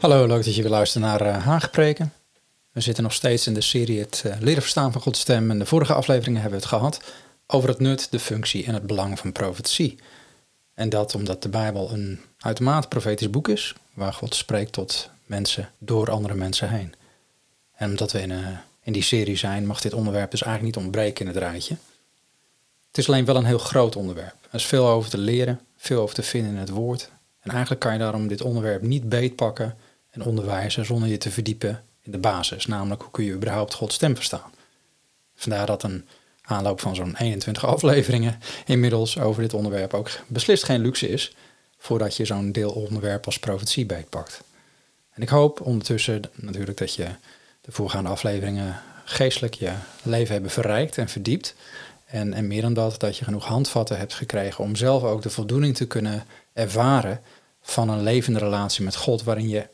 Hallo, leuk dat je weer luistert naar uh, Haagpreken. We zitten nog steeds in de serie het uh, leren verstaan van Gods stem. En de vorige afleveringen hebben we het gehad over het nut, de functie en het belang van profetie. En dat omdat de Bijbel een uitermate profetisch boek is, waar God spreekt tot mensen door andere mensen heen. En omdat we in, uh, in die serie zijn, mag dit onderwerp dus eigenlijk niet ontbreken in het rijtje. Het is alleen wel een heel groot onderwerp. Er is veel over te leren, veel over te vinden in het woord. En eigenlijk kan je daarom dit onderwerp niet beetpakken en onderwijzen zonder je te verdiepen in de basis, namelijk hoe kun je überhaupt Gods stem verstaan. Vandaar dat een aanloop van zo'n 21 afleveringen inmiddels over dit onderwerp ook beslist geen luxe is, voordat je zo'n deelonderwerp als profetie beetpakt. En ik hoop ondertussen natuurlijk dat je de voorgaande afleveringen geestelijk je leven hebben verrijkt en verdiept. En, en meer dan dat, dat je genoeg handvatten hebt gekregen om zelf ook de voldoening te kunnen ervaren van een levende relatie met God, waarin je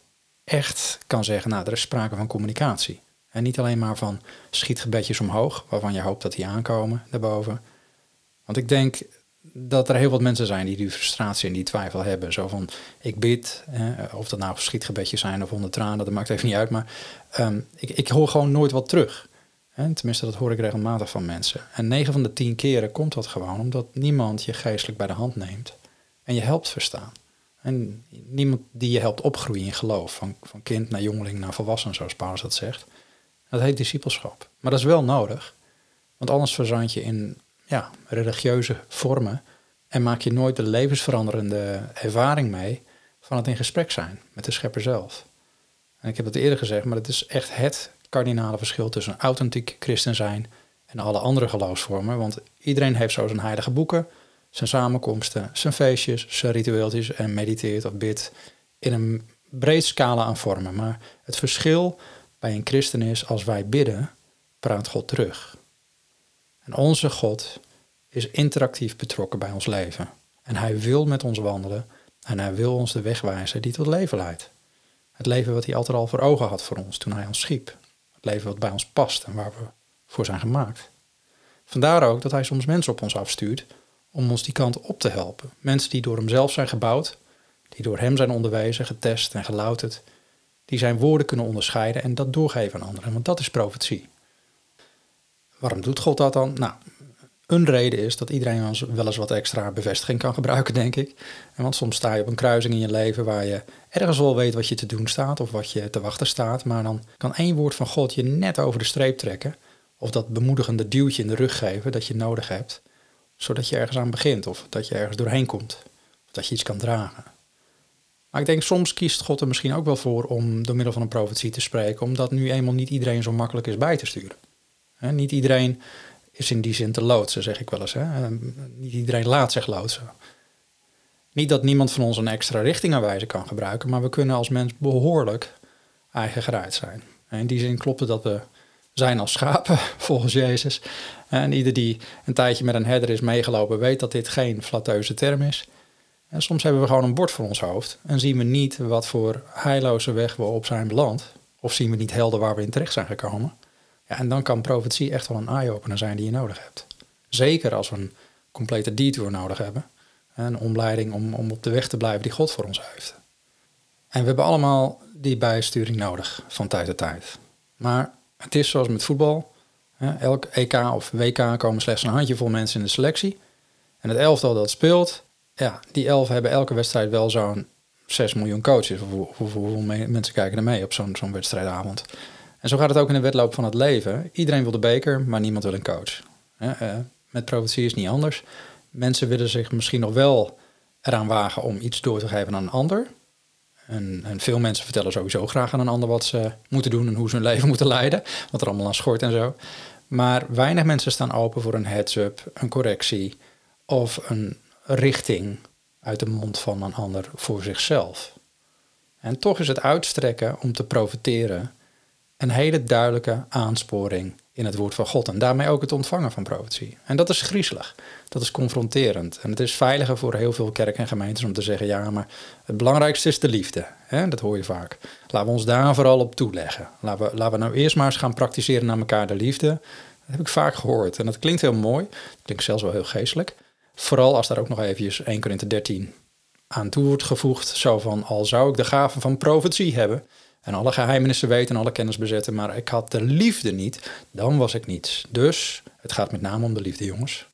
echt kan zeggen, nou, er is sprake van communicatie. En niet alleen maar van schietgebedjes omhoog, waarvan je hoopt dat die aankomen daarboven. Want ik denk dat er heel wat mensen zijn die die frustratie en die twijfel hebben. Zo van, ik bid, of dat nou schietgebedjes zijn of onder tranen, dat maakt even niet uit. Maar um, ik, ik hoor gewoon nooit wat terug. Tenminste, dat hoor ik regelmatig van mensen. En 9 van de 10 keren komt dat gewoon omdat niemand je geestelijk bij de hand neemt en je helpt verstaan. En niemand die je helpt opgroeien in geloof, van, van kind naar jongeling naar volwassen, zoals Paulus dat zegt. Dat heet discipelschap. Maar dat is wel nodig, want anders verzand je in ja, religieuze vormen en maak je nooit de levensveranderende ervaring mee van het in gesprek zijn met de schepper zelf. En ik heb het eerder gezegd, maar het is echt het kardinale verschil tussen authentiek christen zijn en alle andere geloofsvormen. Want iedereen heeft zo zijn heilige boeken, zijn samenkomsten, zijn feestjes, zijn ritueeltjes en mediteert of bidt in een breed scala aan vormen. Maar het verschil bij een christen is, als wij bidden, praat God terug. En onze God is interactief betrokken bij ons leven. En hij wil met ons wandelen en hij wil ons de weg wijzen die tot leven leidt. Het leven wat hij altijd al voor ogen had voor ons toen hij ons schiep. Het leven wat bij ons past en waar we voor zijn gemaakt. Vandaar ook dat hij soms mensen op ons afstuurt om ons die kant op te helpen. Mensen die door hem zelf zijn gebouwd, die door hem zijn onderwezen, getest en gelouterd, die zijn woorden kunnen onderscheiden en dat doorgeven aan anderen. Want dat is profetie. Waarom doet God dat dan? Nou, een reden is dat iedereen wel eens wat extra bevestiging kan gebruiken, denk ik. En want soms sta je op een kruising in je leven waar je ergens wel weet wat je te doen staat of wat je te wachten staat, maar dan kan één woord van God je net over de streep trekken of dat bemoedigende duwtje in de rug geven dat je nodig hebt zodat je ergens aan begint of dat je ergens doorheen komt. Of dat je iets kan dragen. Maar ik denk soms kiest God er misschien ook wel voor om door middel van een profetie te spreken, omdat nu eenmaal niet iedereen zo makkelijk is bij te sturen. niet iedereen is in die zin te loodsen, zeg ik wel eens. niet iedereen laat zich loodsen. Niet dat niemand van ons een extra richtingaanwijzer kan gebruiken, maar we kunnen als mens behoorlijk eigen geruid zijn. in die zin klopt het dat we zijn als schapen, volgens Jezus. En ieder die een tijdje met een herder is meegelopen, weet dat dit geen flatteuze term is. En soms hebben we gewoon een bord voor ons hoofd en zien we niet wat voor heilloze weg we op zijn beland. Of zien we niet helder waar we in terecht zijn gekomen. Ja, en dan kan profetie echt wel een eye-opener zijn die je nodig hebt. Zeker als we een complete detour nodig hebben. Een omleiding om, om op de weg te blijven die God voor ons heeft. En we hebben allemaal die bijsturing nodig van tijd tot tijd. Maar het is zoals met voetbal. Elk EK of WK komen slechts een handjevol mensen in de selectie. En het elftal dat speelt, ja, die elf hebben elke wedstrijd wel zo'n 6 miljoen coaches. Hoeveel mensen kijken er mee op zo'n wedstrijdavond. En zo gaat het ook in de wedloop van het leven. Iedereen wil de beker, maar niemand wil een coach. Eh, met profetie is niet anders. Mensen willen zich misschien nog wel eraan wagen om iets door te geven aan een ander. En, en, veel mensen vertellen sowieso graag aan een ander wat ze moeten doen en hoe ze hun leven moeten leiden. Wat er allemaal aan schort en zo. Maar weinig mensen staan open voor een heads-up, een correctie of een richting uit de mond van een ander voor zichzelf. En toch is het uitstrekken om te profiteren een hele duidelijke aansporing in het woord van God. En daarmee ook het ontvangen van profetie. En dat is griezelig. Dat is confronterend. En het is veiliger voor heel veel kerken en gemeentes om te zeggen: ja, maar het belangrijkste is de liefde. Hè? Dat hoor je vaak. Laten we ons daar vooral op toeleggen. Laten we, laten we nou eerst maar eens gaan praktiseren naar elkaar de liefde. Dat heb ik vaak gehoord. En dat klinkt heel mooi. Dat klinkt zelfs wel heel geestelijk. Vooral als daar ook nog eventjes 1 Korinthe 13 aan toe wordt gevoegd. Zo van, al zou ik de gave van profetie hebben en alle geheimenissen weten en alle kennis bezetten, maar ik had de liefde niet, dan was ik niets. Dus het gaat met name om de liefde, jongens.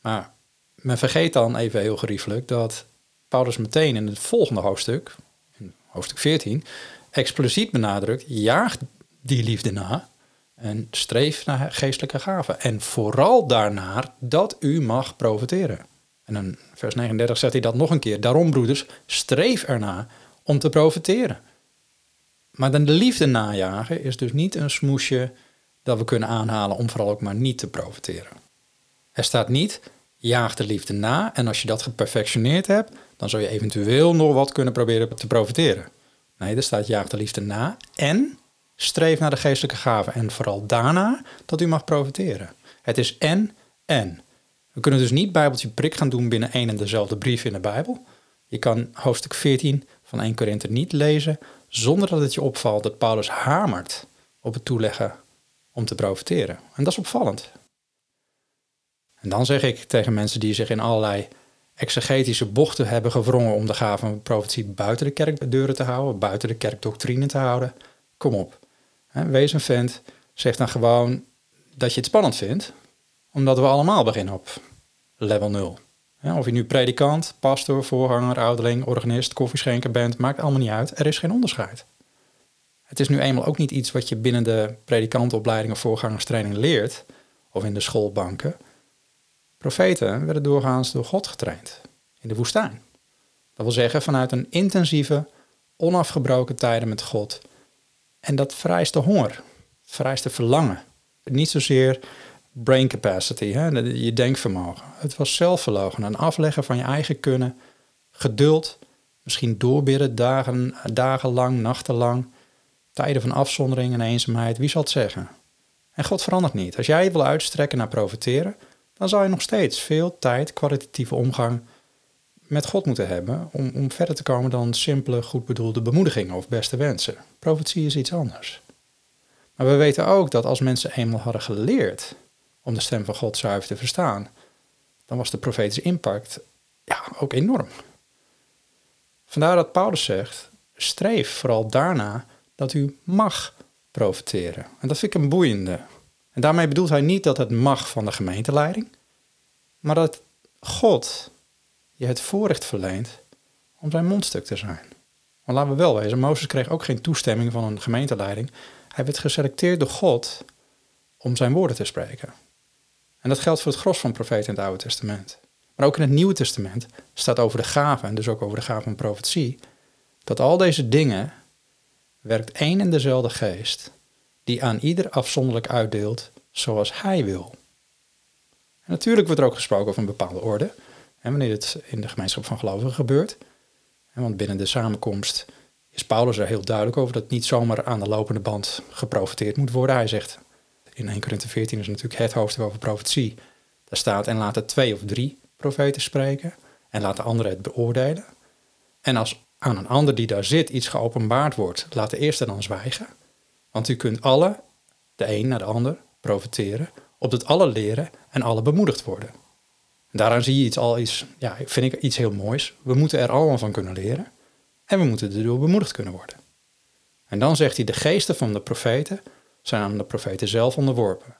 Maar men vergeet dan even heel geriefelijk dat Paulus meteen in het volgende hoofdstuk, in hoofdstuk 14, expliciet benadrukt, jaag die liefde na en streef naar geestelijke gaven. En vooral daarnaar dat u mag profiteren. En in vers 39 zegt hij dat nog een keer. Daarom, broeders, streef erna om te profiteren. Maar dan de liefde najagen is dus niet een smoesje dat we kunnen aanhalen om vooral ook maar niet te profiteren. Er staat niet, jaag de liefde na en als je dat geperfectioneerd hebt, dan zou je eventueel nog wat kunnen proberen te profiteren. Nee, er staat jaag de liefde na en streef naar de geestelijke gaven en vooral daarna dat u mag profiteren. Het is en en. We kunnen dus niet bijbeltje prik gaan doen binnen één en dezelfde brief in de Bijbel. Je kan hoofdstuk 14 van 1 Korinthe niet lezen zonder dat het je opvalt dat Paulus hamert op het toeleggen om te profiteren. En dat is opvallend. En dan zeg ik tegen mensen die zich in allerlei exegetische bochten hebben gewrongen om de gave van profetie buiten de kerkdeuren te houden, buiten de kerkdoctrine te houden, kom op. Wees een vent, zeg dan gewoon dat je het spannend vindt, omdat we allemaal beginnen op level 0. Of je nu predikant, pastor, voorganger, ouderling, organist, koffieschenker bent, maakt allemaal niet uit. Er is geen onderscheid. Het is nu eenmaal ook niet iets wat je binnen de predikantenopleiding of voorgangerstraining leert, of in de schoolbanken. Profeten werden doorgaans door God getraind, in de woestijn. Dat wil zeggen vanuit een intensieve, onafgebroken tijden met God. En dat vereist de honger, vereist de verlangen. Niet zozeer brain capacity, hè, je denkvermogen. Het was zelfverlogen, een afleggen van je eigen kunnen, geduld, misschien doorbidden dagen, dagenlang, nachtenlang, tijden van afzondering en eenzaamheid, wie zal het zeggen? En God verandert niet. Als jij wil uitstrekken naar profiteren, dan zal je nog steeds veel tijd, kwalitatieve omgang met God moeten hebben om, om verder te komen dan simpele, goed bedoelde bemoedigingen of beste wensen. Profetie is iets anders. Maar we weten ook dat als mensen eenmaal hadden geleerd om de stem van God zuiver te verstaan, dan was de profetische impact ja, ook enorm. Vandaar dat Paulus zegt: streef vooral daarna dat u mag profiteren. En dat vind ik een boeiende. En daarmee bedoelt hij niet dat het mag van de gemeenteleiding, maar dat God je het voorrecht verleent om zijn mondstuk te zijn. Maar laten we wel wezen, Mozes kreeg ook geen toestemming van een gemeenteleiding. Hij werd geselecteerd door God om zijn woorden te spreken. En dat geldt voor het gros van profeten in het Oude Testament. Maar ook in het Nieuwe Testament staat over de gaven, en dus ook over de gaven van profetie, dat al deze dingen werkt één en dezelfde geest, die aan ieder afzonderlijk uitdeelt zoals hij wil. En natuurlijk wordt er ook gesproken over een bepaalde orde, wanneer het in de gemeenschap van gelovigen gebeurt. Want binnen de samenkomst is Paulus er heel duidelijk over dat niet zomaar aan de lopende band geprofiteerd moet worden. Hij zegt in 1 Corinthië 14 is natuurlijk het hoofdstuk over profetie. Daar staat en laat er twee of drie profeten spreken en laat de anderen het beoordelen. En als aan een ander die daar zit iets geopenbaard wordt, laat de eerste dan zwijgen. Want u kunt alle, de een naar de ander, profiteren, opdat alle leren en alle bemoedigd worden. daaraan zie je iets al iets, ja, vind ik iets heel moois. We moeten er allemaal van kunnen leren en we moeten erdoor bemoedigd kunnen worden. En dan zegt hij, de geesten van de profeten zijn aan de profeten zelf onderworpen.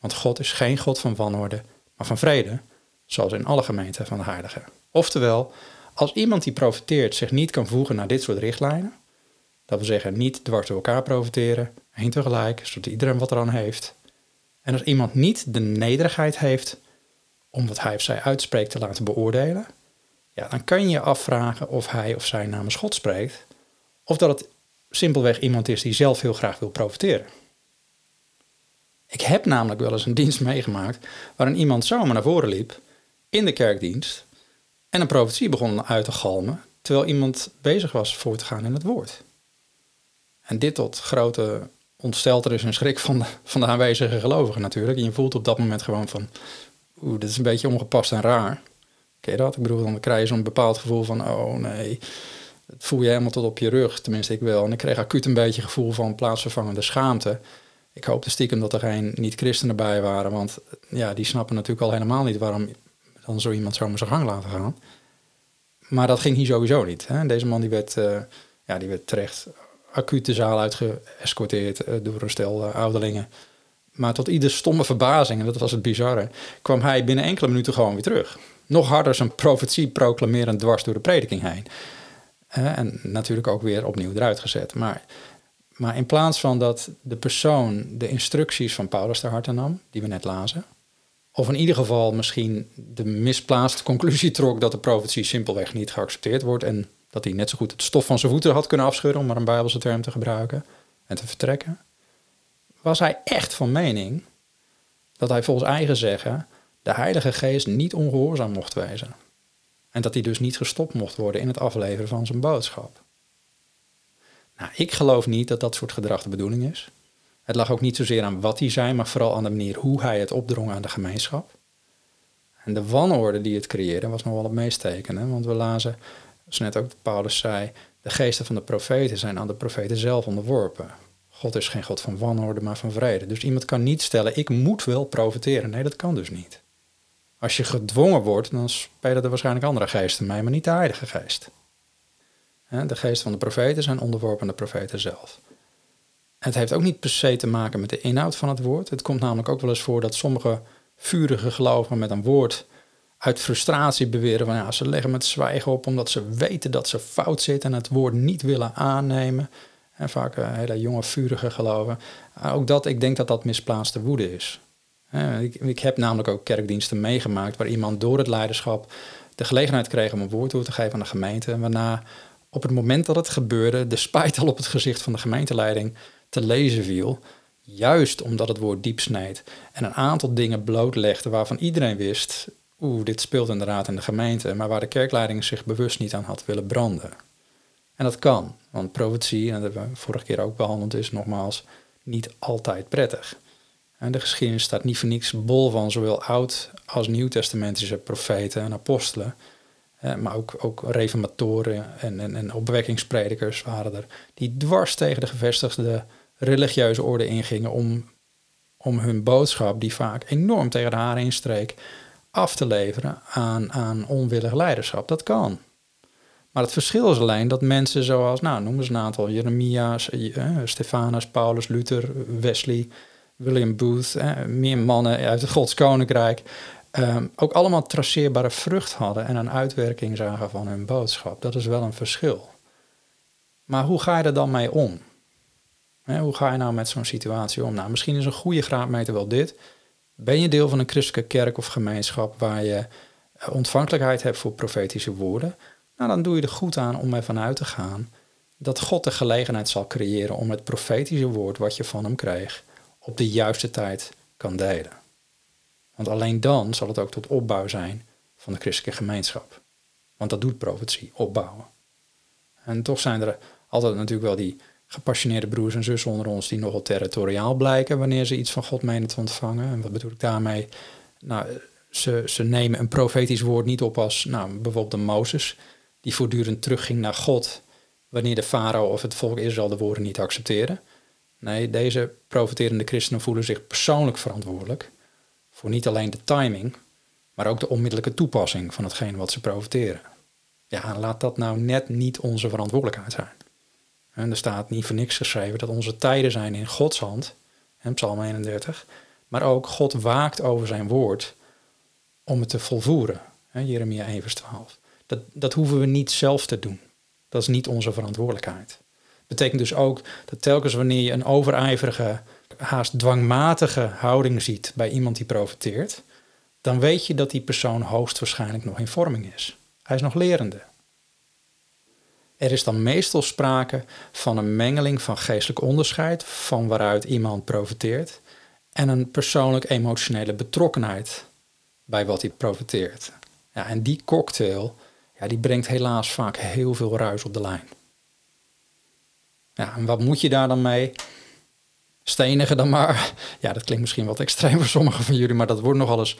Want God is geen God van wanorde, maar van vrede, zoals in alle gemeenten van de heiligen. Oftewel, als iemand die profiteert zich niet kan voegen naar dit soort richtlijnen, dat wil zeggen niet dwars door elkaar profiteren, één tegelijk, zodat iedereen wat eraan heeft. En als iemand niet de nederigheid heeft om wat hij of zij uitspreekt te laten beoordelen, ja, dan kan je je afvragen of hij of zij namens God spreekt, of dat het simpelweg iemand is die zelf heel graag wil profiteren. Ik heb namelijk wel eens een dienst meegemaakt waarin iemand zomaar naar voren liep in de kerkdienst en een profetie begon uit te galmen terwijl iemand bezig was voor te gaan in het woord. En dit tot grote ontsteltenis en schrik van de, van de aanwezige gelovigen natuurlijk. En je voelt op dat moment gewoon van, oeh, dit is een beetje ongepast en raar. Ken je dat? Ik bedoel, dan krijg je zo'n bepaald gevoel van, oh nee, het voel je helemaal tot op je rug. Tenminste, ik wel. En ik kreeg acuut een beetje gevoel van plaatsvervangende schaamte. Ik hoopte stiekem dat er geen niet-christenen bij waren, want ja, die snappen natuurlijk al helemaal niet waarom dan zo iemand zomaar zijn gang laten gaan. Maar dat ging hier sowieso niet. Hè? Deze man die werd, uh, ja, die werd terecht acuut de zaal uitgeëscorteerd uh, door een stel uh, ouderlingen. Maar tot ieder stomme verbazing, en dat was het bizarre, kwam hij binnen enkele minuten gewoon weer terug. Nog harder zijn profetie proclamerend dwars door de prediking heen. en natuurlijk ook weer opnieuw eruit gezet. Maar, maar in plaats van dat de persoon de instructies van Paulus ter harte nam, die we net lazen, of in ieder geval misschien de misplaatste conclusie trok dat de profetie simpelweg niet geaccepteerd wordt en dat hij net zo goed het stof van zijn voeten had kunnen afscheuren, om maar een Bijbelse term te gebruiken, en te vertrekken, was hij echt van mening dat hij volgens eigen zeggen de Heilige Geest niet ongehoorzaam mocht wezen. En dat hij dus niet gestopt mocht worden in het afleveren van zijn boodschap. Nou, ik geloof niet dat dat soort gedrag de bedoeling is. Het lag ook niet zozeer aan wat hij zei, maar vooral aan de manier hoe hij het opdrong aan de gemeenschap. En de wanorde die het creëerde was nog wel het meest tekenen, want we lazen, zoals net ook Paulus zei, de geesten van de profeten zijn aan de profeten zelf onderworpen. God is geen God van wanorde, maar van vrede. Dus iemand kan niet stellen, ik moet wel profeteren. Nee, dat kan dus niet. Als je gedwongen wordt, dan spelen er waarschijnlijk andere geesten mee, maar niet de Heilige Geest. De geesten van de profeten zijn onderworpen aan de profeten zelf. Het heeft ook niet per se te maken met de inhoud van het woord. Het komt namelijk ook wel eens voor dat sommige vurige gelovigen met een woord uit frustratie beweren van ja, ze leggen met zwijgen op omdat ze weten dat ze fout zitten en het woord niet willen aannemen. En vaak uh, hele jonge, vurige geloven. Uh, ook dat, ik denk dat dat misplaatste woede is. Ik, ik, heb namelijk ook kerkdiensten meegemaakt waar iemand door het leiderschap de gelegenheid kreeg om een woord toe te geven aan de gemeente. Waarna op het moment dat het gebeurde, de spijt al op het gezicht van de gemeenteleiding te lezen viel. Juist omdat het woord diep snijdt en een aantal dingen blootlegde waarvan iedereen wist, oeh, dit speelt inderdaad in de gemeente, maar waar de kerkleiding zich bewust niet aan had willen branden. En dat kan, want profetie, en dat hebben we vorige keer ook behandeld, is nogmaals niet altijd prettig. En de geschiedenis staat niet voor niks bol van zowel oud als nieuwtestamentische profeten en apostelen. Maar ook, ook reformatoren en, en, en opwekkingspredikers waren er. Die dwars tegen de gevestigde religieuze orde ingingen om, om hun boodschap, die vaak enorm tegen de haren instreek, af te leveren aan, aan onwillig leiderschap. Dat kan. Maar het verschil is alleen dat mensen zoals, nou noem eens een aantal, Jeremia's, eh, Stefanus, Paulus, Luther, Wesley, William Booth, eh, meer mannen uit het Gods Koninkrijk, eh, ook allemaal traceerbare vrucht hadden en een uitwerking zagen van hun boodschap. Dat is wel een verschil. Maar hoe ga je er dan mee om? hoe ga je nou met zo'n situatie om? Nou, misschien is een goede graadmeter wel dit. Ben je deel van een christelijke kerk of gemeenschap waar je eh, ontvankelijkheid hebt voor profetische woorden? Nou, dan doe je er goed aan om ervan uit te gaan dat God de gelegenheid zal creëren om het profetische woord wat je van hem kreeg op de juiste tijd kan delen. Want alleen dan zal het ook tot opbouw zijn van de christelijke gemeenschap. Want dat doet profetie, opbouwen. En toch zijn er altijd natuurlijk wel die gepassioneerde broers en zussen onder ons die nogal territoriaal blijken wanneer ze iets van God menen te ontvangen. En wat bedoel ik daarmee? Nou, ze, ze nemen een profetisch woord niet op als nou, bijvoorbeeld de Mozes, die voortdurend terugging naar God wanneer de farao of het volk Israël de woorden niet accepteren. Nee, deze profeterende christenen voelen zich persoonlijk verantwoordelijk niet alleen de timing, maar ook de onmiddellijke toepassing van hetgeen wat ze profeteren. Ja, laat dat nou net niet onze verantwoordelijkheid zijn. Er staat niet voor niks geschreven dat onze tijden zijn in Gods hand, Psalm 31, maar ook God waakt over zijn woord om het te volvoeren. Jeremia 1 vers 12. Dat, dat hoeven we niet zelf te doen. Dat is niet onze verantwoordelijkheid. Betekent dus ook dat telkens wanneer je een overijverige, haast dwangmatige houding ziet bij iemand die profiteert, dan weet je dat die persoon hoogstwaarschijnlijk nog in vorming is. Hij is nog lerende. Er is dan meestal sprake van een mengeling van geestelijk onderscheid, van waaruit iemand profiteert, en een persoonlijk emotionele betrokkenheid bij wat hij profiteert. Ja, en die cocktail ja, die brengt helaas vaak heel veel ruis op de lijn. Ja, en wat moet je daar dan mee? Stenigen dan maar. Ja, dat klinkt misschien wat extreem voor sommigen van jullie, maar dat wordt nogal eens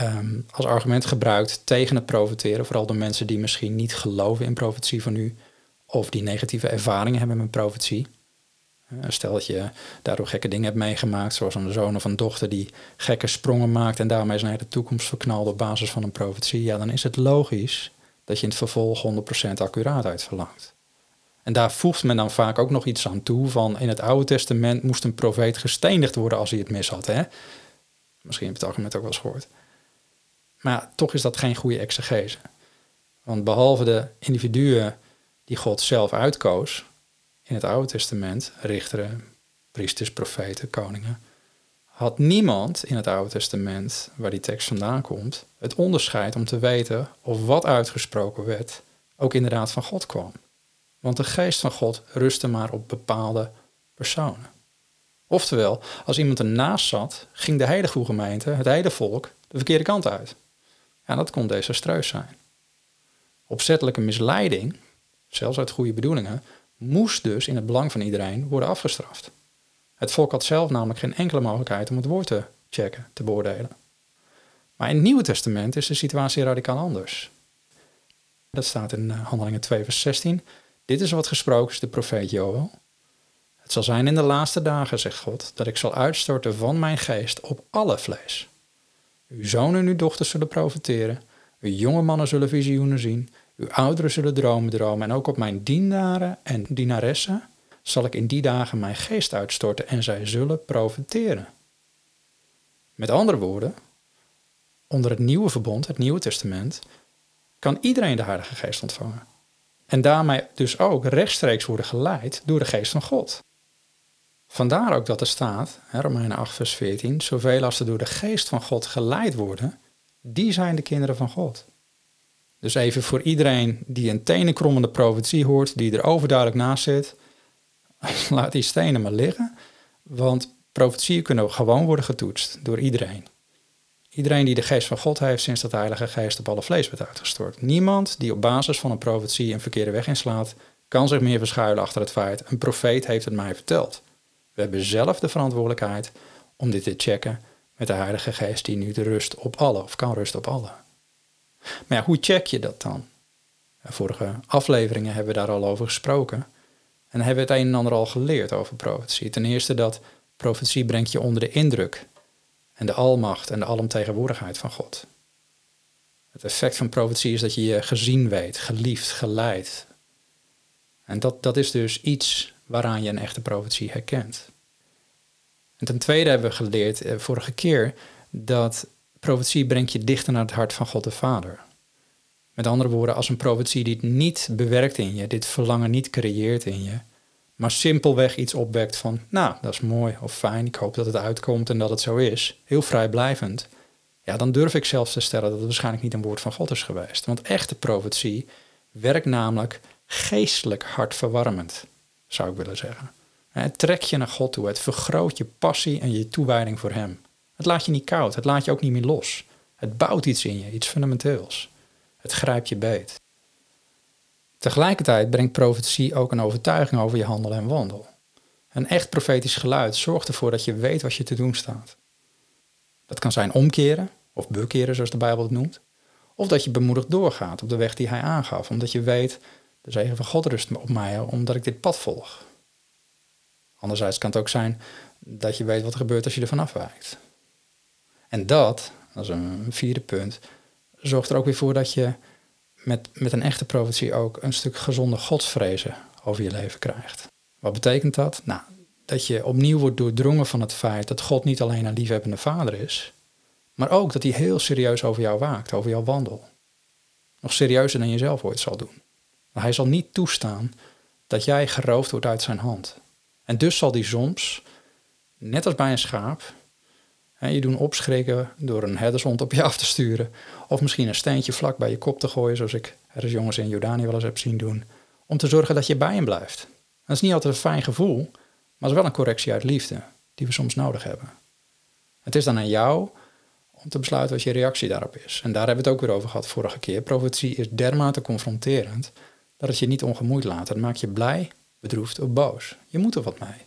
um, als argument gebruikt tegen het profiteren. Vooral door mensen die misschien niet geloven in profetie van u of die negatieve ervaringen hebben met profetie. Eh, stel dat je daardoor gekke dingen hebt meegemaakt, zoals een zoon of een dochter die gekke sprongen maakt en daarmee zijn de toekomst verknalt op basis van een profetie. Ja, dan is het logisch dat je in het vervolg 100% accuraatheid verlangt. En daar voegt men dan vaak ook nog iets aan toe van in het Oude Testament moest een profeet gestenigd worden als hij het mis had. Hè? Misschien heb je het argument ook wel eens gehoord. Maar toch is dat geen goede exegese. Want behalve de individuen die God zelf uitkoos in het Oude Testament, richteren, priesters, profeten, koningen, had niemand in het Oude Testament, waar die tekst vandaan komt, het onderscheid om te weten of wat uitgesproken werd ook inderdaad van God kwam. Want de geest van God rustte maar op bepaalde personen. Oftewel, als iemand ernaast zat, ging de goede gemeente, het hele volk, de verkeerde kant uit. Ja, dat kon desastreus zijn. Opzettelijke misleiding, zelfs uit goede bedoelingen, moest dus in het belang van iedereen worden afgestraft. Het volk had zelf namelijk geen enkele mogelijkheid om het woord te checken, te beoordelen. Maar in het Nieuwe Testament is de situatie radicaal anders. Dat staat in eh, Handelingen 2, vers 16. Dit is wat gesproken is de profeet Joel. Het zal zijn in de laatste dagen, zegt God, dat ik zal uitstorten van mijn geest op alle vlees. Uw zonen en uw dochters zullen profiteren, uw jonge mannen zullen visioenen zien, uw ouderen zullen dromen dromen en ook op mijn dienaren en dienaressen zal ik in die dagen mijn geest uitstorten en zij zullen profiteren. Met andere woorden, onder het nieuwe verbond, het Nieuwe Testament, kan iedereen de Heilige Geest ontvangen. En daarmee dus ook rechtstreeks worden geleid door de Geest van God. Vandaar ook dat er staat, Romeinen 8, vers 14, zoveel als er door de Geest van God geleid worden, die zijn de kinderen van God. Dus even voor iedereen die een tenenkrommende profetie hoort, die er overduidelijk naast zit, laat die stenen maar liggen, want profetieën kunnen gewoon worden getoetst door iedereen. Iedereen die de geest van God heeft sinds dat de Heilige Geest op alle vlees werd uitgestort. Niemand die op basis van een profetie een verkeerde weg inslaat, kan zich meer verschuilen achter het feit: een profeet heeft het mij verteld. We hebben zelf de verantwoordelijkheid om dit te checken met de Heilige Geest die nu de rust op alle, of kan rusten op alle. Maar ja, hoe check je dat dan? Vorige afleveringen hebben we daar al over gesproken. En hebben we het een en ander al geleerd over profetie. Ten eerste dat profetie brengt je onder de indruk en de almacht en de alomtegenwoordigheid van God. Het effect van profetie is dat je je gezien weet, geliefd, geleid. En dat, dat is dus iets waaraan je een echte profetie herkent. En ten tweede hebben we geleerd eh, vorige keer dat profetie brengt je dichter naar het hart van God de Vader. Met andere woorden, als een profetie dit niet bewerkt in je, dit verlangen niet creëert in je, maar simpelweg iets opwekt van, nou, dat is mooi of fijn, ik hoop dat het uitkomt en dat het zo is, heel vrijblijvend, ja, dan durf ik zelfs te stellen dat het waarschijnlijk niet een woord van God is geweest. Want echte profetie werkt namelijk geestelijk hartverwarmend, zou ik willen zeggen. Het trekt je naar God toe, het vergroot je passie en je toewijding voor Hem. Het laat je niet koud, het laat je ook niet meer los. Het bouwt iets in je, iets fundamenteels. Het grijpt je beet. Tegelijkertijd brengt profetie ook een overtuiging over je handel en wandel. Een echt profetisch geluid zorgt ervoor dat je weet wat je te doen staat. Dat kan zijn omkeren, of bekeren zoals de Bijbel het noemt. Of dat je bemoedigd doorgaat op de weg die hij aangaf, omdat je weet, de zegen van God rust op mij, omdat ik dit pad volg. Anderzijds kan het ook zijn dat je weet wat er gebeurt als je ervan afwijkt. En dat, dat is een vierde punt, zorgt er ook weer voor dat je met, met een echte profetie ook een stuk gezonde godsvrezen over je leven krijgt. Wat betekent dat? Nou, dat je opnieuw wordt doordrongen van het feit dat God niet alleen een liefhebbende vader is, maar ook dat hij heel serieus over jou waakt, over jouw wandel. Nog serieuzer dan je zelf ooit zal doen. Maar hij zal niet toestaan dat jij geroofd wordt uit zijn hand. En dus zal hij soms, net als bij een schaap, je doen opschrikken door een herdershond op je af te sturen. Of misschien een steentje vlak bij je kop te gooien, zoals ik jongens in Jordanië wel eens heb zien doen. Om te zorgen dat je bij hem blijft. Dat is niet altijd een fijn gevoel, maar het is wel een correctie uit liefde, die we soms nodig hebben. Het is dan aan jou om te besluiten wat je reactie daarop is. En daar hebben we het ook weer over gehad vorige keer. Profetie is dermate confronterend dat het je niet ongemoeid laat. Het maakt je blij, bedroefd of boos. Je moet er wat mee.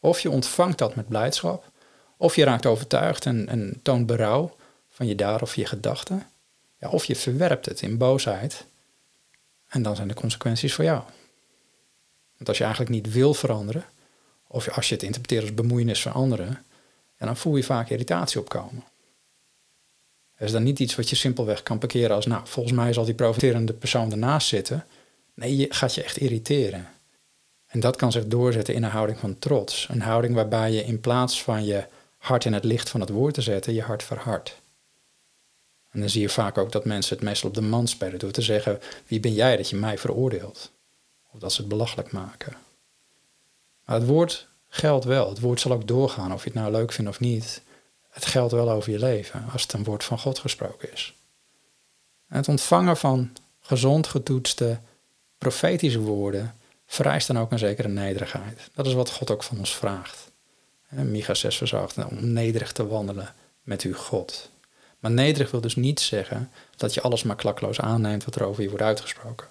Of je ontvangt dat met blijdschap, of je raakt overtuigd en, en toont berouw van je daad of je gedachten. Ja, of je verwerpt het in boosheid en dan zijn de consequenties voor jou. Want als je eigenlijk niet wil veranderen, of als je het interpreteert als bemoeienis van anderen, dan voel je vaak irritatie opkomen. Er is dan niet iets wat je simpelweg kan parkeren als, nou, volgens mij zal die profiterende persoon ernaast zitten. Nee, je gaat je echt irriteren. En dat kan zich doorzetten in een houding van trots. Een houding waarbij je in plaats van je hart in het licht van het woord te zetten, je hart verhardt. En dan zie je vaak ook dat mensen het meestal op de man spelen door te zeggen: Wie ben jij dat je mij veroordeelt? Of dat ze het belachelijk maken. Maar het woord geldt wel. Het woord zal ook doorgaan, of je het nou leuk vindt of niet. Het geldt wel over je leven, als het een woord van God gesproken is. Het ontvangen van gezond getoetste profetische woorden vereist dan ook een zekere nederigheid. Dat is wat God ook van ons vraagt. Micha 6 vers 8, om nederig te wandelen met uw God. Maar nederig wil dus niet zeggen dat je alles maar klakloos aanneemt wat er over je wordt uitgesproken.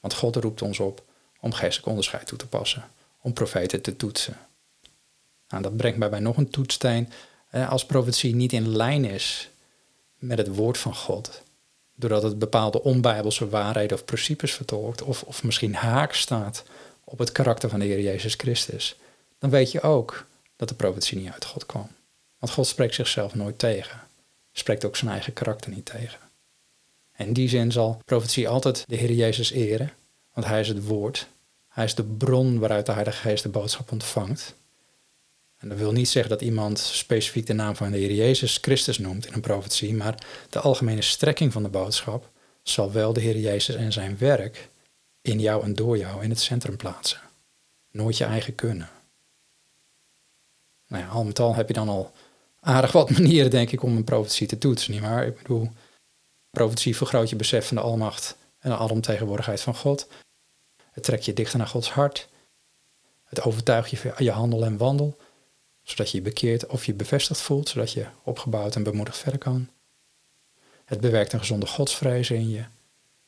Want God roept ons op om geestelijk onderscheid toe te passen, om profeten te toetsen. Nou, dat brengt mij bij nog een toetssteen. Als profetie niet in lijn is met het woord van God, doordat het bepaalde onbijbelse waarheden of principes vertolkt, of, of misschien haak staat op het karakter van de Heer Jezus Christus, dan weet je ook dat de profetie niet uit God kwam. Want God spreekt zichzelf nooit tegen, spreekt ook zijn eigen karakter niet tegen. En in die zin zal profetie altijd de Heer Jezus eren, want Hij is het woord, Hij is de bron waaruit de Heilige Geest de boodschap ontvangt. En dat wil niet zeggen dat iemand specifiek de naam van de Heer Jezus Christus noemt in een profetie, maar de algemene strekking van de boodschap zal wel de Heer Jezus en zijn werk in jou en door jou in het centrum plaatsen. Nooit je eigen kunnen. Nou ja, al met al heb je dan al aardig wat manieren, denk ik, om een profetie te toetsen, nietwaar? Ik bedoel, profetie vergroot je besef van de almacht en de alomtegenwoordigheid van God. Het trekt je dichter naar Gods hart. Het overtuigt je je handel en wandel zodat je je bekeerd of je bevestigd voelt, zodat je opgebouwd en bemoedigd verder kan. Het bewerkt een gezonde godsvrees in je.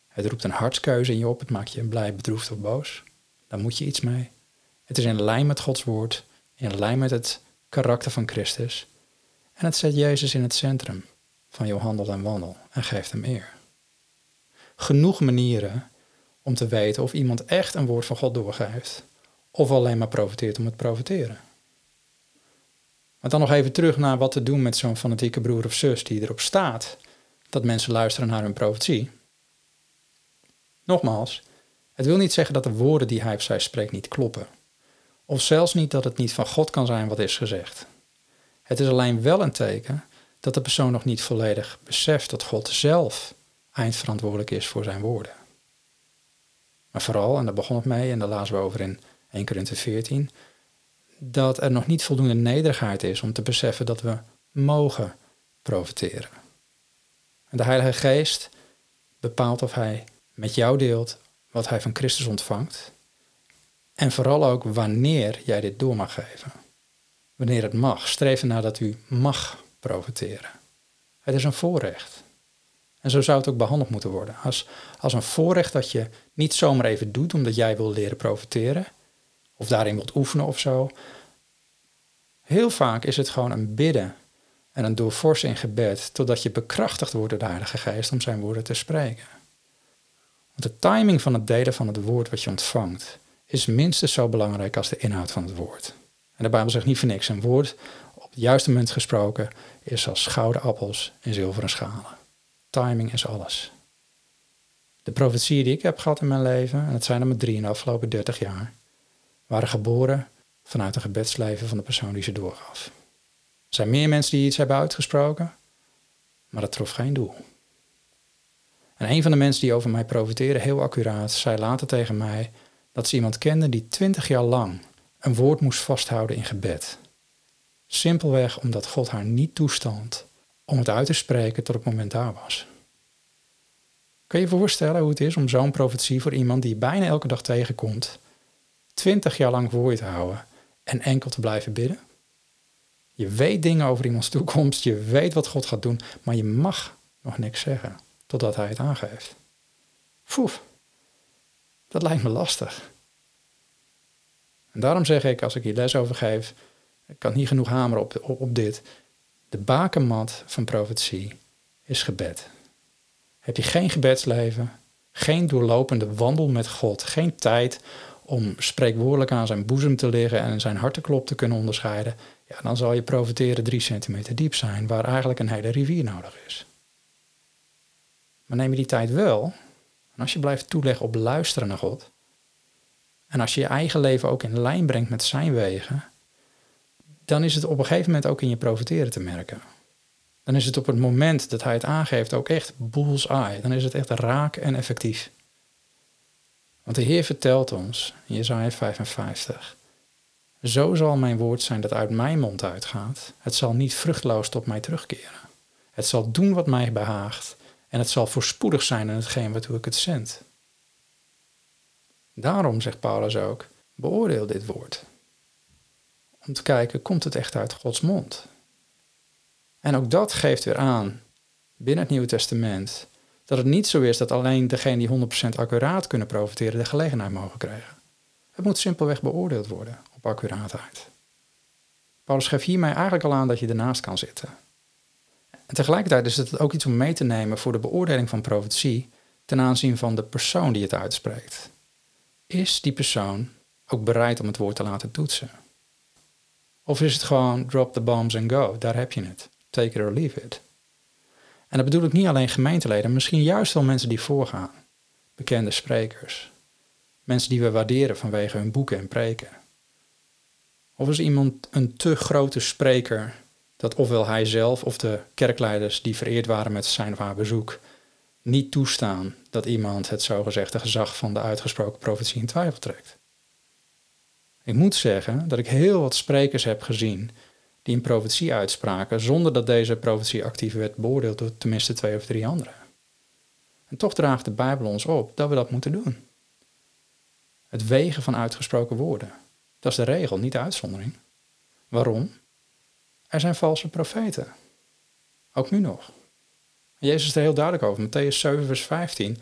Het roept een hartskeuze in je op, het maakt je blij, bedroefd of boos. Daar moet je iets mee. Het is in lijn met Gods woord, in lijn met het karakter van Christus. En het zet Jezus in het centrum van jouw handel en wandel en geeft hem eer. Genoeg manieren om te weten of iemand echt een woord van God doorgeeft, of alleen maar profiteert om het profiteren. Maar dan nog even terug naar wat te doen met zo'n fanatieke broer of zus die erop staat dat mensen luisteren naar hun profetie. Nogmaals, het wil niet zeggen dat de woorden die hij of zij spreekt niet kloppen. Of zelfs niet dat het niet van God kan zijn wat is gezegd. Het is alleen wel een teken dat de persoon nog niet volledig beseft dat God zelf eindverantwoordelijk is voor zijn woorden. Maar vooral, en daar begon het mee en daar lazen we over in 1 Korinthe 14, dat er nog niet voldoende nederigheid is om te beseffen dat we mogen profiteren. En de Heilige Geest bepaalt of Hij met jou deelt wat Hij van Christus ontvangt. En vooral ook wanneer jij dit door mag geven. Wanneer het mag. Streven naar dat u mag profiteren. Het is een voorrecht. En zo zou het ook behandeld moeten worden. Als, als een voorrecht dat je niet zomaar even doet omdat jij wil leren profiteren, of daarin wilt oefenen of zo. Heel vaak is het gewoon een bidden en een doorforsen in gebed, totdat je bekrachtigd wordt door de Heilige Geest om zijn woorden te spreken. Want de timing van het delen van het woord wat je ontvangt, is minstens zo belangrijk als de inhoud van het woord. En de Bijbel zegt niet voor niks, een woord op het juiste moment gesproken is als gouden appels in zilveren schalen. Timing is alles. De profetieën die ik heb gehad in mijn leven, en het zijn er maar drie in de afgelopen dertig jaar, waren geboren vanuit een gebedsleven van de persoon die ze doorgaf. Er zijn meer mensen die iets hebben uitgesproken, maar dat trof geen doel. En een van de mensen die over mij profiteerde, heel accuraat, zei later tegen mij dat ze iemand kende die twintig jaar lang een woord moest vasthouden in gebed. Simpelweg omdat God haar niet toestond om het uit te spreken tot het moment daar was. Kun je je voorstellen hoe het is om zo'n profetie voor iemand die je bijna elke dag tegenkomt, twintig jaar lang voor je te houden en enkel te blijven bidden? Je weet dingen over iemands toekomst, je weet wat God gaat doen, maar je mag nog niks zeggen totdat hij het aangeeft. Foef, dat lijkt me lastig. En daarom zeg ik, als ik hier les over geef, ik kan niet genoeg hameren op, op, dit. De bakenmat van profetie is gebed. Heb je geen gebedsleven, geen doorlopende wandel met God, geen tijd om spreekwoordelijk aan zijn boezem te liggen en zijn hartenklop te kunnen onderscheiden, ja, dan zal je profiteren drie centimeter diep zijn, waar eigenlijk een hele rivier nodig is. Maar neem je die tijd wel, en als je blijft toeleggen op luisteren naar God, en als je je eigen leven ook in lijn brengt met zijn wegen, dan is het op een gegeven moment ook in je profiteren te merken. Dan is het op het moment dat hij het aangeeft ook echt bullseye. Dan is het echt raak en effectief. Want de Heer vertelt ons Jezaja 55. Zo zal mijn woord zijn dat uit mijn mond uitgaat. Het zal niet vruchtloos tot mij terugkeren. Het zal doen wat mij behaagt. En het zal voorspoedig zijn in hetgeen waartoe ik het zend. Daarom zegt Paulus ook: beoordeel dit woord. Om te kijken, komt het echt uit Gods mond? En ook dat geeft weer aan, binnen het Nieuwe Testament, dat het niet zo is dat alleen degenen die 100% accuraat kunnen profiteren de gelegenheid mogen krijgen. Het moet simpelweg beoordeeld worden op accuraatheid. Paulus geeft hiermee eigenlijk al aan dat je ernaast kan zitten. En tegelijkertijd is het ook iets om mee te nemen voor de beoordeling van profetie ten aanzien van de persoon die het uitspreekt. Is die persoon ook bereid om het woord te laten toetsen? Of is het gewoon drop the bombs and go, daar heb je het. Take it or leave it. En dat bedoel ik niet alleen gemeenteleden, misschien juist wel mensen die voorgaan. Bekende sprekers. Mensen die we waarderen vanwege hun boeken en preken. Of is iemand een te grote spreker dat ofwel hij zelf of de kerkleiders die vereerd waren met zijn of haar bezoek niet toestaan dat iemand het zogezegde gezag van de uitgesproken profetie in twijfel trekt. Ik moet zeggen dat ik heel wat sprekers heb gezien die een profetie uitspraken zonder dat deze profetie actief werd beoordeeld door tenminste twee of drie anderen. En toch draagt de Bijbel ons op dat we dat moeten doen. Het wegen van uitgesproken woorden. Dat is de regel, niet de uitzondering. Waarom? Er zijn valse profeten. Ook nu nog. Jezus is er heel duidelijk over. Matthäus 7, vers 15.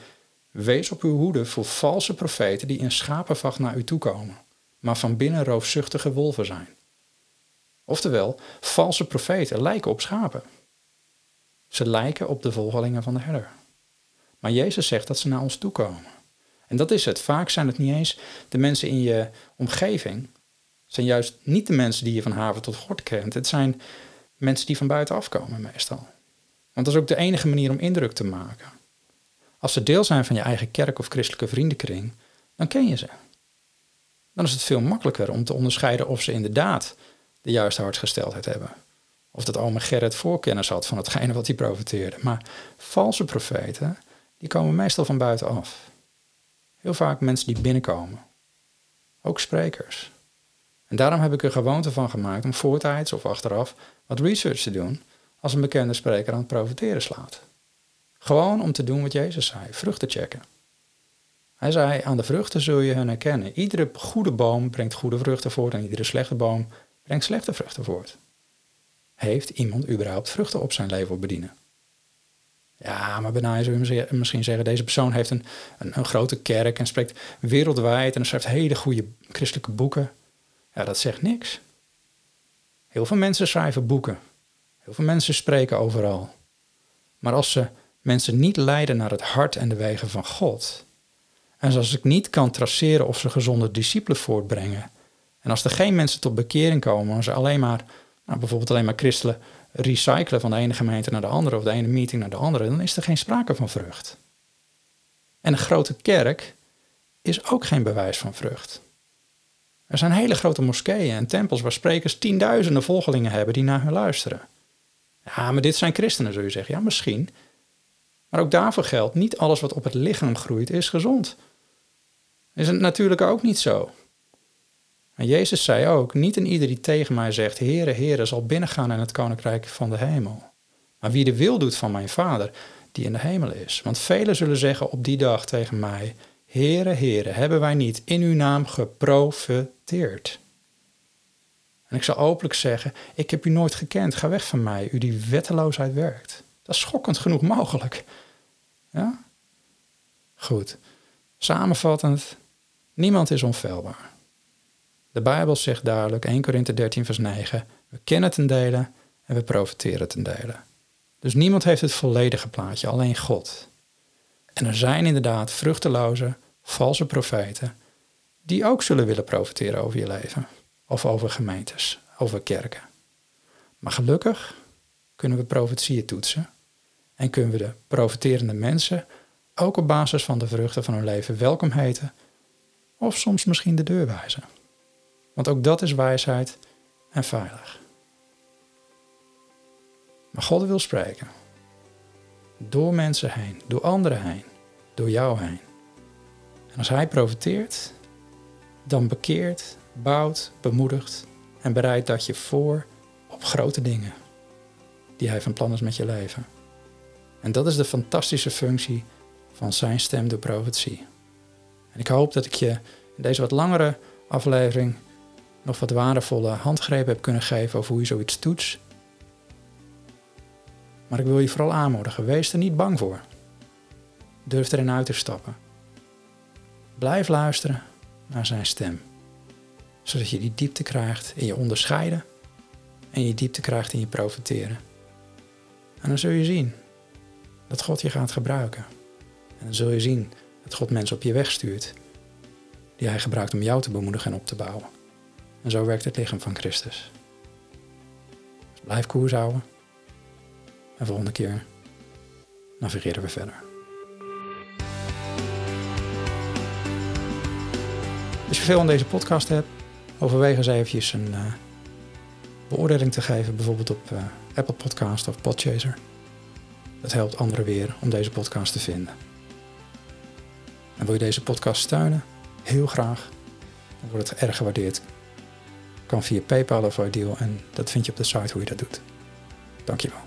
Wees op uw hoede voor valse profeten die in schapenvacht naar u toe komen, maar van binnen roofzuchtige wolven zijn. Oftewel, valse profeten lijken op schapen. Ze lijken op de volgelingen van de herder. Maar Jezus zegt dat ze naar ons toe komen. En dat is het. Vaak zijn het niet eens de mensen in je omgeving. Zijn juist niet de mensen die je van haven tot gort kent. Het zijn mensen die van buitenaf komen meestal. Want dat is ook de enige manier om indruk te maken. Als ze deel zijn van je eigen kerk of christelijke vriendenkring, dan ken je ze. Dan is het veel makkelijker om te onderscheiden of ze inderdaad de juiste hartsgesteldheid hebben. Of dat ome Gerrit voorkennis had van hetgene wat hij profeteerde. Maar valse profeten, die komen meestal van buitenaf. Heel vaak mensen die binnenkomen. Ook sprekers. En daarom heb ik er gewoonte van gemaakt om voortijds of achteraf wat research te doen als een bekende spreker aan het profiteren slaat. Gewoon om te doen wat Jezus zei, vruchten checken. Hij zei, aan de vruchten zul je hen herkennen. Iedere goede boom brengt goede vruchten voort en iedere slechte boom brengt slechte vruchten voort. Heeft iemand überhaupt vruchten op zijn leven bedienen? Ja, maar bijna zou je misschien zeggen, deze persoon heeft een, een, een, grote kerk en spreekt wereldwijd en schrijft hele goede christelijke boeken. Ja, dat zegt niks. Heel veel mensen schrijven boeken. Heel veel mensen spreken overal. Maar als ze mensen niet leiden naar het hart en de wegen van God, en als ik niet kan traceren of ze gezonde discipelen voortbrengen, en als er geen mensen tot bekering komen, maar ze alleen maar, nou, bijvoorbeeld alleen maar christenen recyclen van de ene gemeente naar de andere of de ene meeting naar de andere, dan is er geen sprake van vrucht. En een grote kerk is ook geen bewijs van vrucht. Er zijn hele grote moskeeën en tempels waar sprekers tienduizenden volgelingen hebben die naar hun luisteren. Ja, maar dit zijn christenen, zul je zeggen. Ja, misschien. Maar ook daarvoor geldt, niet alles wat op het lichaam groeit is gezond. Is het natuurlijk ook niet zo. En Jezus zei ook, niet een ieder die tegen mij zegt, Heere, Heere, zal binnengaan in het koninkrijk van de hemel. Maar wie de wil doet van mijn Vader, die in de hemel is. Want velen zullen zeggen op die dag tegen mij, Heere, Heere, hebben wij niet in uw naam geprofeteerd? En ik zal openlijk zeggen: Ik heb u nooit gekend. Ga weg van mij, u die wetteloosheid werkt. Dat is schokkend genoeg mogelijk. Ja? Goed. Samenvattend, niemand is onfeilbaar. De Bijbel zegt duidelijk, 1 Korinthe 13 vers 9, we kennen ten dele en we profiteren ten dele. Dus niemand heeft het volledige plaatje, alleen God. En er zijn inderdaad vruchteloze, valse profeten die ook zullen willen profiteren over je leven. Of over gemeentes, over kerken. Maar gelukkig kunnen we profetieën toetsen en kunnen we de profiterende mensen ook op basis van de vruchten van hun leven welkom heten of soms misschien de deur wijzen. Want ook dat is wijsheid en veilig. Maar God wil spreken. Door mensen heen, door anderen heen, door jou heen. En als Hij profiteert, dan bekeert, bouwt, bemoedigt en bereidt dat je voor op grote dingen die Hij van plan is met je leven. En dat is de fantastische functie van Zijn stem door profetie. En ik hoop dat ik je in deze wat langere aflevering nog wat waardevolle handgrepen heb kunnen geven over hoe je zoiets toetst. Maar ik wil je vooral aanmoedigen, wees er niet bang voor. Durf erin uit te stappen. Blijf luisteren naar zijn stem, zodat je die diepte krijgt in je onderscheiden en je diepte krijgt in je profiteren. En dan zul je zien dat God je gaat gebruiken. En dan zul je zien dat God mensen op je weg stuurt die hij gebruikt om jou te bemoedigen en op te bouwen. En zo werkt het lichaam van Christus. Dus blijf koers houden. En volgende keer navigeren we verder. Als je veel aan deze podcast hebt, overweeg eens eventjes een uh, beoordeling te geven, bijvoorbeeld op uh, Apple Podcast of Podchaser. Dat helpt anderen weer om deze podcast te vinden. En wil je deze podcast steunen? Heel graag. Dan wordt het erg gewaardeerd. Kan via PayPal of Ideal en dat vind je op de site hoe je dat doet. Dankjewel.